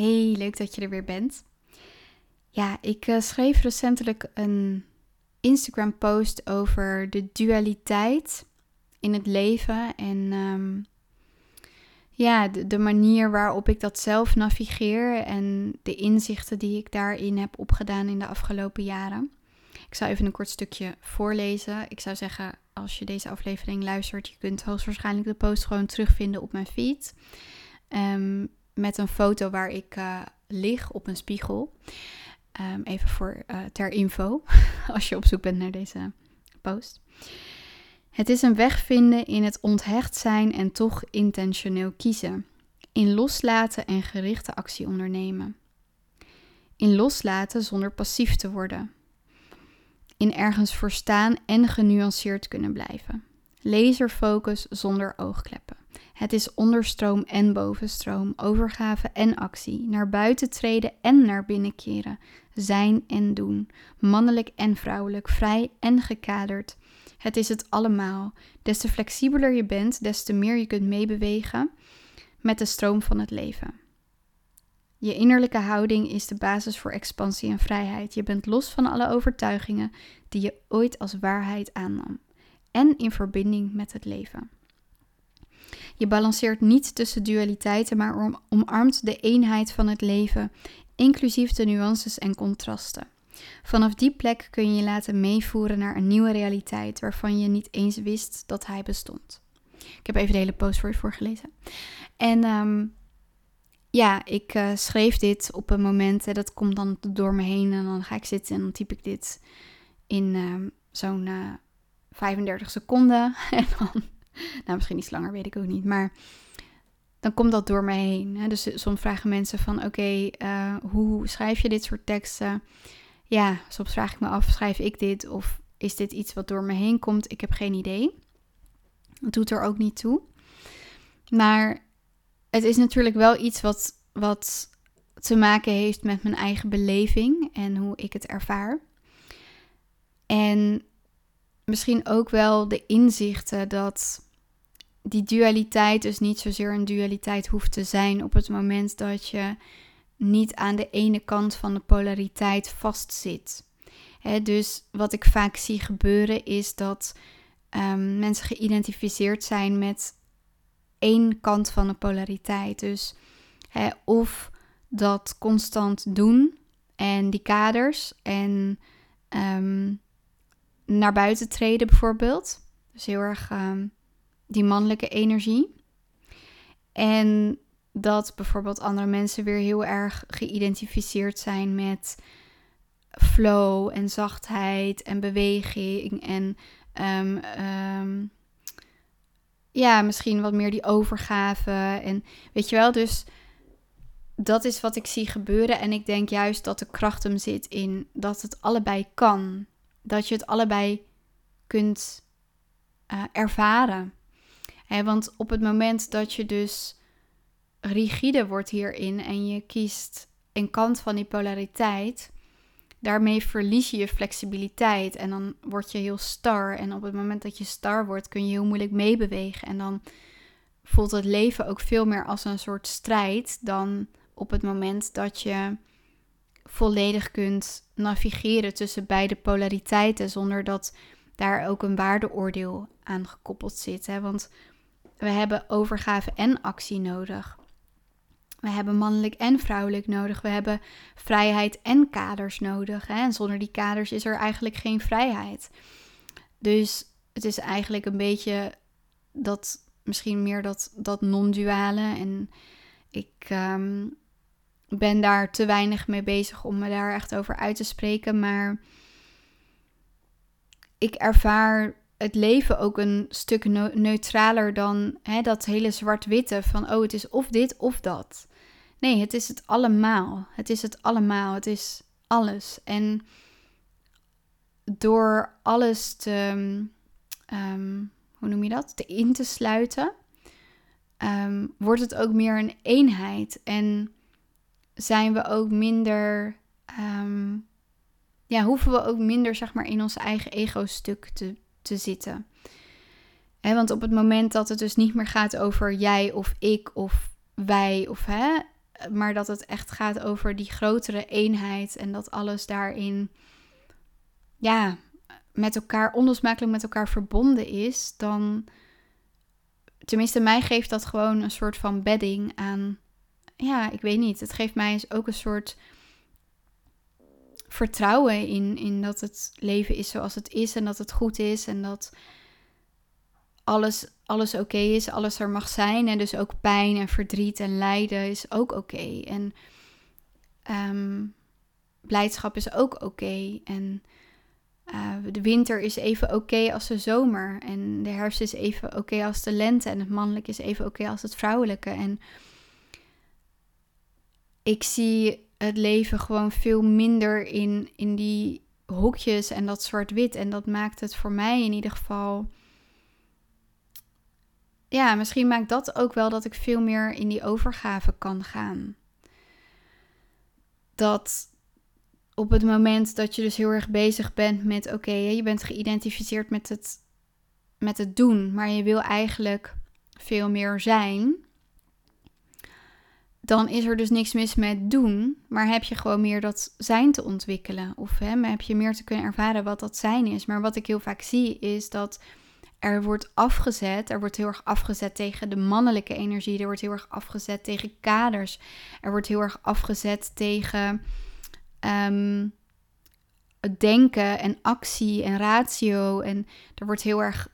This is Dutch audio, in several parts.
Hey, leuk dat je er weer bent. Ja, ik uh, schreef recentelijk een Instagram-post over de dualiteit in het leven en um, ja, de, manier waarop ik dat zelf navigeer en de inzichten die ik daarin heb opgedaan in de afgelopen jaren. Ik zal even een kort stukje voorlezen. Ik zou zeggen, als je deze aflevering luistert, je kunt hoogstwaarschijnlijk de post gewoon terugvinden op mijn feed. Um, met een foto waar ik uh, lig op een spiegel. Um, even voor uh, ter info, als je op zoek bent naar deze post. Het is een weg vinden in het onthecht zijn en toch intentioneel kiezen. In loslaten en gerichte actie ondernemen. In loslaten zonder passief te worden. In ergens voor staan en genuanceerd kunnen blijven. Laserfocus zonder oogkleppen. Het is onderstroom en bovenstroom, overgave en actie, naar buiten treden en naar binnen keren, zijn en doen, mannelijk en vrouwelijk, vrij en gekaderd. Het is het allemaal. Des te flexibeler je bent, des te meer je kunt meebewegen met de stroom van het leven. Je innerlijke houding is de basis voor expansie en vrijheid. Je bent los van alle overtuigingen die je ooit als waarheid aannam en in verbinding met het leven. Je balanceert niet tussen dualiteiten, maar omarmt de eenheid van het leven, inclusief de nuances en contrasten. Vanaf die plek kun je je laten meevoeren naar een nieuwe realiteit waarvan je niet eens wist dat hij bestond. Ik heb even de hele post voor je voorgelezen. En um, ja, ik uh, schreef dit op een moment, hè, dat komt dan door me heen en dan ga ik zitten en dan typ ik dit in uh, zo'n uh, eh, 35 seconden. En dan nou, misschien iets langer, weet ik ook niet. Maar dan komt dat door me heen. Hè? Dus soms vragen mensen van, oké, eh, hoe schrijf je dit soort teksten? Ja, soms vraag ik me af, schrijf ik dit? Of is dit iets wat door me heen komt? Ik heb geen idee. Het doet er ook niet toe. Maar het is natuurlijk wel iets wat, wat te maken heeft met mijn eigen beleving en hoe ik het ervaar. En misschien ook wel de inzichten dat die dualiteit dus niet zozeer een dualiteit hoeft te zijn op het moment dat je niet aan de ene kant van de polariteit vastzit. Dus wat ik vaak zie gebeuren is dat um, mensen geïdentificeerd zijn met één kant van de polariteit. Dus of dat constant doen en die kaders en um, naar buiten treden bijvoorbeeld. Dus heel erg ehm, die mannelijke energie. En dat bijvoorbeeld andere mensen weer heel erg geïdentificeerd zijn met flow en zachtheid en beweging en ehm, ehm, ja, misschien wat meer die overgave en weet je wel, dus dat is wat ik zie gebeuren en ik denk juist dat de kracht hem zit in dat het allebei kan, dat je het allebei kunt uh, ervaren want op het moment dat je dus rigide wordt hierin en je kiest een kant van die polariteit, daarmee verlies je je flexibiliteit en dan word je heel star. En op het moment dat je star wordt, kun je heel moeilijk meebewegen. En dan voelt het leven ook veel meer als een soort strijd dan op het moment dat je volledig kunt navigeren tussen beide polariteiten zonder dat daar ook een waardeoordeel aan gekoppeld zit. Want we hebben overgave en actie nodig. We hebben mannelijk en vrouwelijk nodig. We hebben vrijheid en kaders nodig. Hè? En zonder die kaders is er eigenlijk geen vrijheid. Dus het is eigenlijk een beetje dat, misschien meer dat, dat non-duale. En ik ehm, ben daar te weinig mee bezig om me daar echt over uit te spreken. Maar ik ervaar het leven ook een stuk neutraler dan hè, dat hele zwart-witte van oh, het is of dit of dat. Nee, het is het allemaal. Het is het allemaal. Het is alles. En door alles te, ehm, hoe noem je dat? Te in te sluiten, ehm, wordt het ook meer een eenheid. En zijn we ook minder, ehm, ja, hoeven we ook minder, zeg maar, in ons eigen ego-stuk te te zitten. Want op het moment dat het dus niet meer gaat over jij of ik of wij of hè, maar dat het echt gaat over die grotere eenheid en dat alles daarin, ja, met elkaar, onlosmakelijk met elkaar verbonden is, dan, tenminste, mij geeft dat gewoon een soort van bedding aan, ja, ik weet niet, het geeft mij ook een soort vertrouwen in, in dat het leven is zoals het is en dat het goed is en dat alles, alles oké is, alles er mag zijn. En dus ook pijn en verdriet en lijden is ook oké. En ehm, blijdschap is ook oké. En uh, de winter is even oké als de zomer. En de herfst is even oké als de lente. En het mannelijke is even oké als het vrouwelijke. En ik zie het leven gewoon veel minder in, in die hokjes en dat zwart-wit. En dat maakt het voor mij in ieder geval. Ja, misschien maakt dat ook wel dat ik veel meer in die overgave kan gaan. Dat op het moment dat je dus heel erg bezig bent met: oké, je bent geïdentificeerd met het, met het doen, maar je wil eigenlijk veel meer zijn dan is er dus niks mis met doen, maar heb je gewoon meer dat zijn te ontwikkelen. Of hè, heb je meer te kunnen ervaren wat dat zijn is. Maar wat ik heel vaak zie is dat er wordt afgezet, er wordt heel erg afgezet tegen de mannelijke energie, er wordt heel erg afgezet tegen kaders, er wordt heel erg afgezet tegen um, denken en actie en ratio. En er wordt heel erg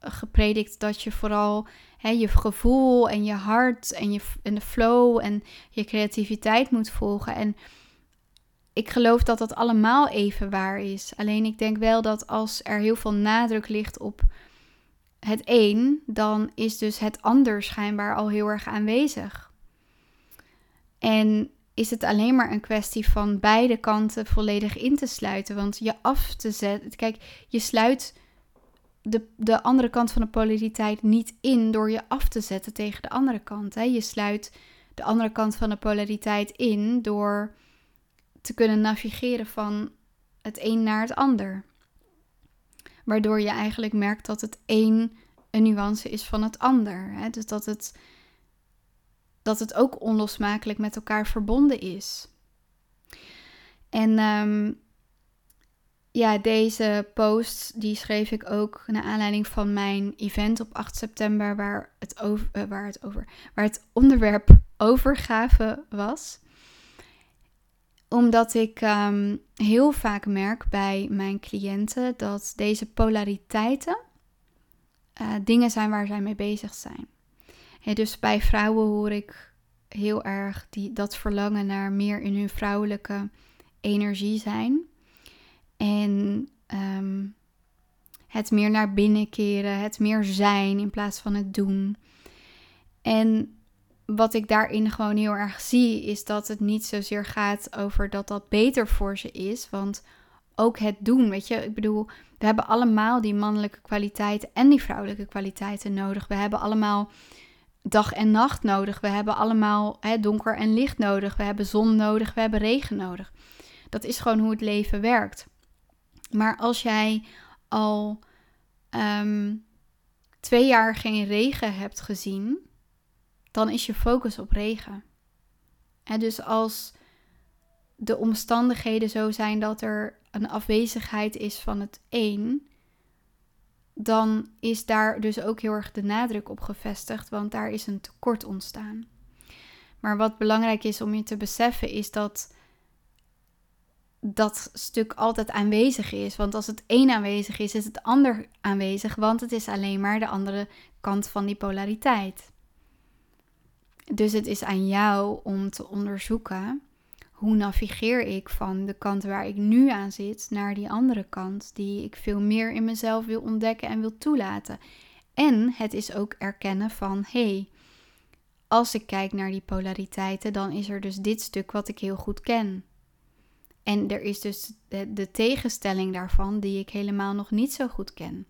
gepredikt dat je vooral hè, je gevoel en je hart en, je, en de flow en je creativiteit moet volgen. En ik geloof dat dat allemaal even waar is. Alleen ik denk wel dat als er heel veel nadruk ligt op het een, dan is dus het ander schijnbaar al heel erg aanwezig. En is het alleen maar een kwestie van beide kanten volledig in te sluiten. Want je af te zetten. Kijk, je sluit de, de andere kant van de polariteit niet in door je af te zetten tegen de andere kant. Hè. Je sluit de andere kant van de polariteit in door te kunnen navigeren van het een naar het ander. Waardoor je eigenlijk merkt dat het een een nuance is van het ander. Hè. Dus dat het, dat het ook onlosmakelijk met elkaar verbonden is. En um, ja, deze post die schreef ik ook naar aanleiding van mijn event op 8 september, waar het, over, uh, waar het, over, waar het onderwerp overgave was. Omdat ik um, heel vaak merk bij mijn cliënten dat deze polariteiten uh, dingen zijn waar zij mee bezig zijn. Dus bij vrouwen hoor ik heel erg die, dat verlangen naar meer in hun vrouwelijke energie zijn. En ehm, het meer naar binnen keren, het meer zijn in plaats van het doen. En wat ik daarin gewoon heel erg zie, is dat het niet zozeer gaat over dat dat beter voor ze is. Want ook het doen, weet je, ik bedoel, we hebben allemaal die mannelijke kwaliteiten en die vrouwelijke kwaliteiten nodig. We hebben allemaal dag en nacht nodig. We hebben allemaal hè, donker en licht nodig. We hebben zon nodig. We hebben regen nodig. Dat is gewoon hoe het leven werkt. Maar als jij al ehm, twee jaar geen regen hebt gezien, dan is je focus op regen. En dus als de omstandigheden zo zijn dat er een afwezigheid is van het een, dan is daar dus ook heel erg de nadruk op gevestigd, want daar is een tekort ontstaan. Maar wat belangrijk is om je te beseffen, is dat dat stuk altijd aanwezig is. Want als het één aanwezig is, is het ander aanwezig, want het is alleen maar de andere kant van die polariteit. Dus het is aan jou om te onderzoeken hoe navigeer ik van de kant waar ik nu aan zit naar die andere kant die ik veel meer in mezelf wil ontdekken en wil toelaten. En het is ook erkennen van hé, hey, als ik kijk naar die polariteiten, dan is er dus dit stuk wat ik heel goed ken. En er is dus de, tegenstelling daarvan die ik helemaal nog niet zo goed ken.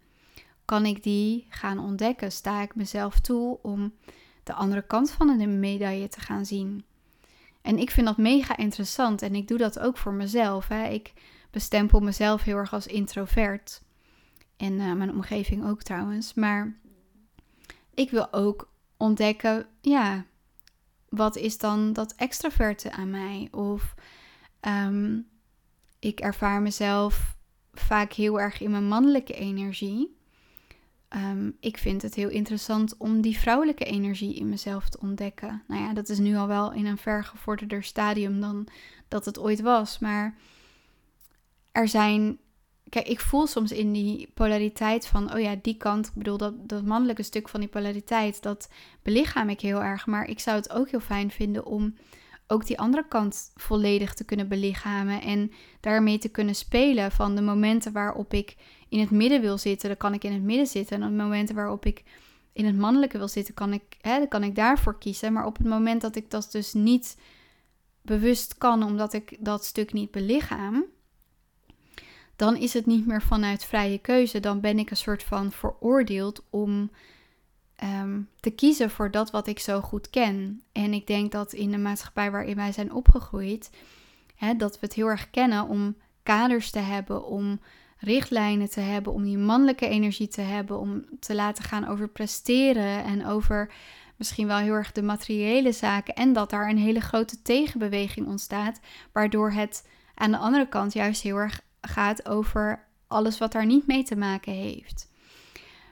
Kan ik die gaan ontdekken? Sta ik mezelf toe om de andere kant van de medaille te gaan zien? En ik vind dat mega interessant en ik doe dat ook voor mezelf. Hè. Ik bestempel mezelf heel erg als introvert. En uh, mijn omgeving ook trouwens. Maar ik wil ook ontdekken, ja, wat is dan dat extraverte aan mij? Of ehm, ik ervaar mezelf vaak heel erg in mijn mannelijke energie. Ehm, ik vind het heel interessant om die vrouwelijke energie in mezelf te ontdekken. Nou ja, dat is nu al wel in een vergevorderder stadium dan dat het ooit was. Maar er zijn. Kijk, ik voel soms in die polariteit van, oh ja, die kant, ik bedoel, dat, dat mannelijke stuk van die polariteit, dat belichaam ik heel erg. Maar ik zou het ook heel fijn vinden om ook die andere kant volledig te kunnen belichamen en daarmee te kunnen spelen van de momenten waarop ik in het midden wil zitten, dan kan ik in het midden zitten. En op de momenten waarop ik in het mannelijke wil zitten, kan ik, hè, dan kan ik daarvoor kiezen. Maar op het moment dat ik dat dus niet bewust kan, omdat ik dat stuk niet belichaam, dan is het niet meer vanuit vrije keuze. Dan ben ik een soort van veroordeeld om Ehm, te kiezen voor dat wat ik zo goed ken. En ik denk dat in de maatschappij waarin wij zijn opgegroeid, hè, dat we het heel erg kennen om kaders te hebben, om richtlijnen te hebben, om die mannelijke energie te hebben, om te laten gaan over presteren en over misschien wel heel erg de materiële zaken. En dat daar een hele grote tegenbeweging ontstaat, waardoor het aan de andere kant juist heel erg gaat over alles wat daar niet mee te maken heeft.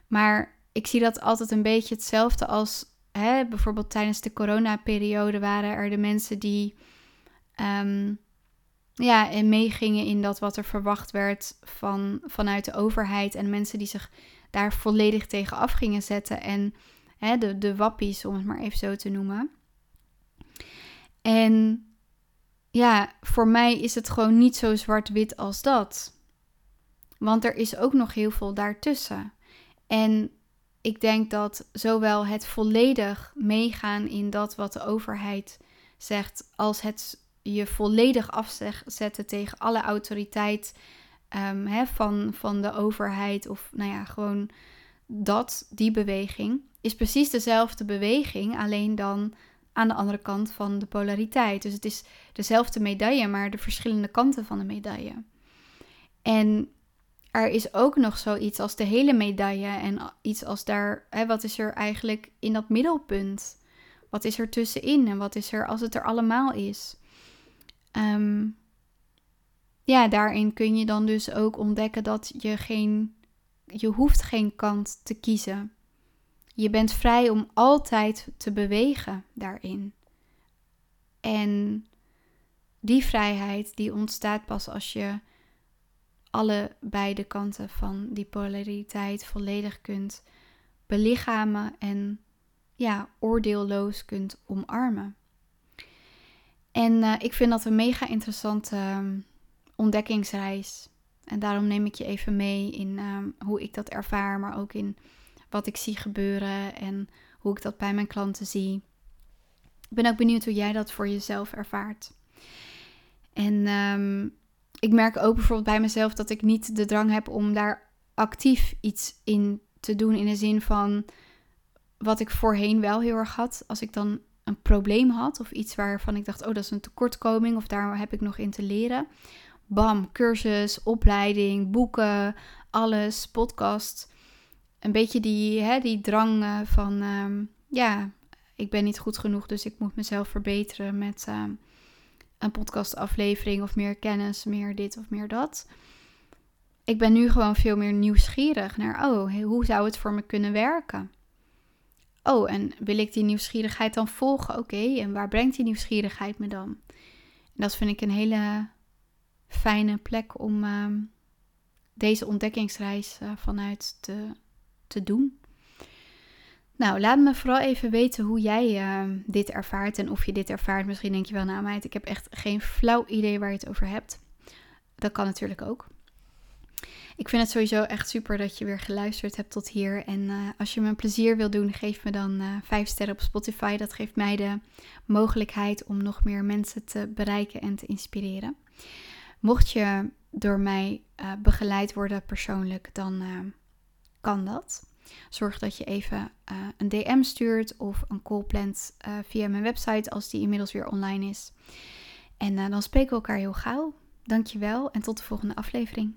Maar ik zie dat altijd een beetje hetzelfde als hè, bijvoorbeeld tijdens de coronaperiode waren er de mensen die um, ja, en meegingen in dat wat er verwacht werd van, vanuit de overheid. En mensen die zich daar volledig tegen af gingen zetten. En hè, de, de wappies, om het maar even zo te noemen. En ja, voor mij is het gewoon niet zo zwart-wit als dat. Want er is ook nog heel veel daartussen. En ik denk dat zowel het volledig meegaan in dat wat de overheid zegt, als het je volledig afzetten tegen alle autoriteit um, van, van de overheid, of nou ja, gewoon dat, die beweging, is precies dezelfde beweging, alleen dan aan de andere kant van de polariteit. Dus het is dezelfde medaille, maar de verschillende kanten van de medaille. En er is ook nog zoiets als de hele medaille en iets als daar, hè, wat is er eigenlijk in dat middelpunt? Wat is er tussenin en wat is er als het er allemaal is? Ehm, ja, daarin kun je dan dus ook ontdekken dat je geen, je hoeft geen kant te kiezen. Je bent vrij om altijd te bewegen daarin. En die vrijheid die ontstaat pas als je alle beide kanten van die polariteit volledig kunt belichamen en ja, oordeelloos kunt omarmen. En uh, ik vind dat een mega interessante um, ontdekkingsreis. En daarom neem ik je even mee in um, hoe ik dat ervaar, maar ook in wat ik zie gebeuren en hoe ik dat bij mijn klanten zie. Ik ben ook benieuwd hoe jij dat voor jezelf ervaart. En um, ik merk ook bijvoorbeeld bij mezelf dat ik niet de drang heb om daar actief iets in te doen. In de zin van wat ik voorheen wel heel erg had. Als ik dan een probleem had of iets waarvan ik dacht, oh dat is een tekortkoming of daar heb ik nog in te leren. Bam, cursus, opleiding, boeken, alles, podcast. Een beetje die, hè, die drang eh, van, ehm, ja, ik ben niet goed genoeg, dus ik moet mezelf verbeteren met... Ehm, een podcastaflevering of meer kennis, meer dit of meer dat. Ik ben nu gewoon veel meer nieuwsgierig naar, oh, hoe zou het voor me kunnen werken? Oh, en wil ik die nieuwsgierigheid dan volgen? Oké, en waar brengt die nieuwsgierigheid me dan? En dat vind ik een hele fijne plek om ehm, deze ontdekkingsreis uh, vanuit te, te doen. Nou, laat me vooral even weten hoe jij uh, dit ervaart en of je dit ervaart. Misschien denk je wel, nou meid, ik heb echt geen flauw idee waar je het over hebt. Dat kan natuurlijk ook. Ik vind het sowieso echt super dat je weer geluisterd hebt tot hier. En uh, als je me een plezier wil doen, geef me dan uh, eh, 5 sterren op Spotify. Dat geeft mij de mogelijkheid om nog meer mensen te bereiken en te inspireren. Mocht je door mij begeleid worden persoonlijk, dan kan dat. Zorg dat je even uh, een DM stuurt of een call plant uh, via mijn website als die inmiddels weer online is. En uh, dan spreken we elkaar heel gauw. Dankjewel en tot de volgende aflevering.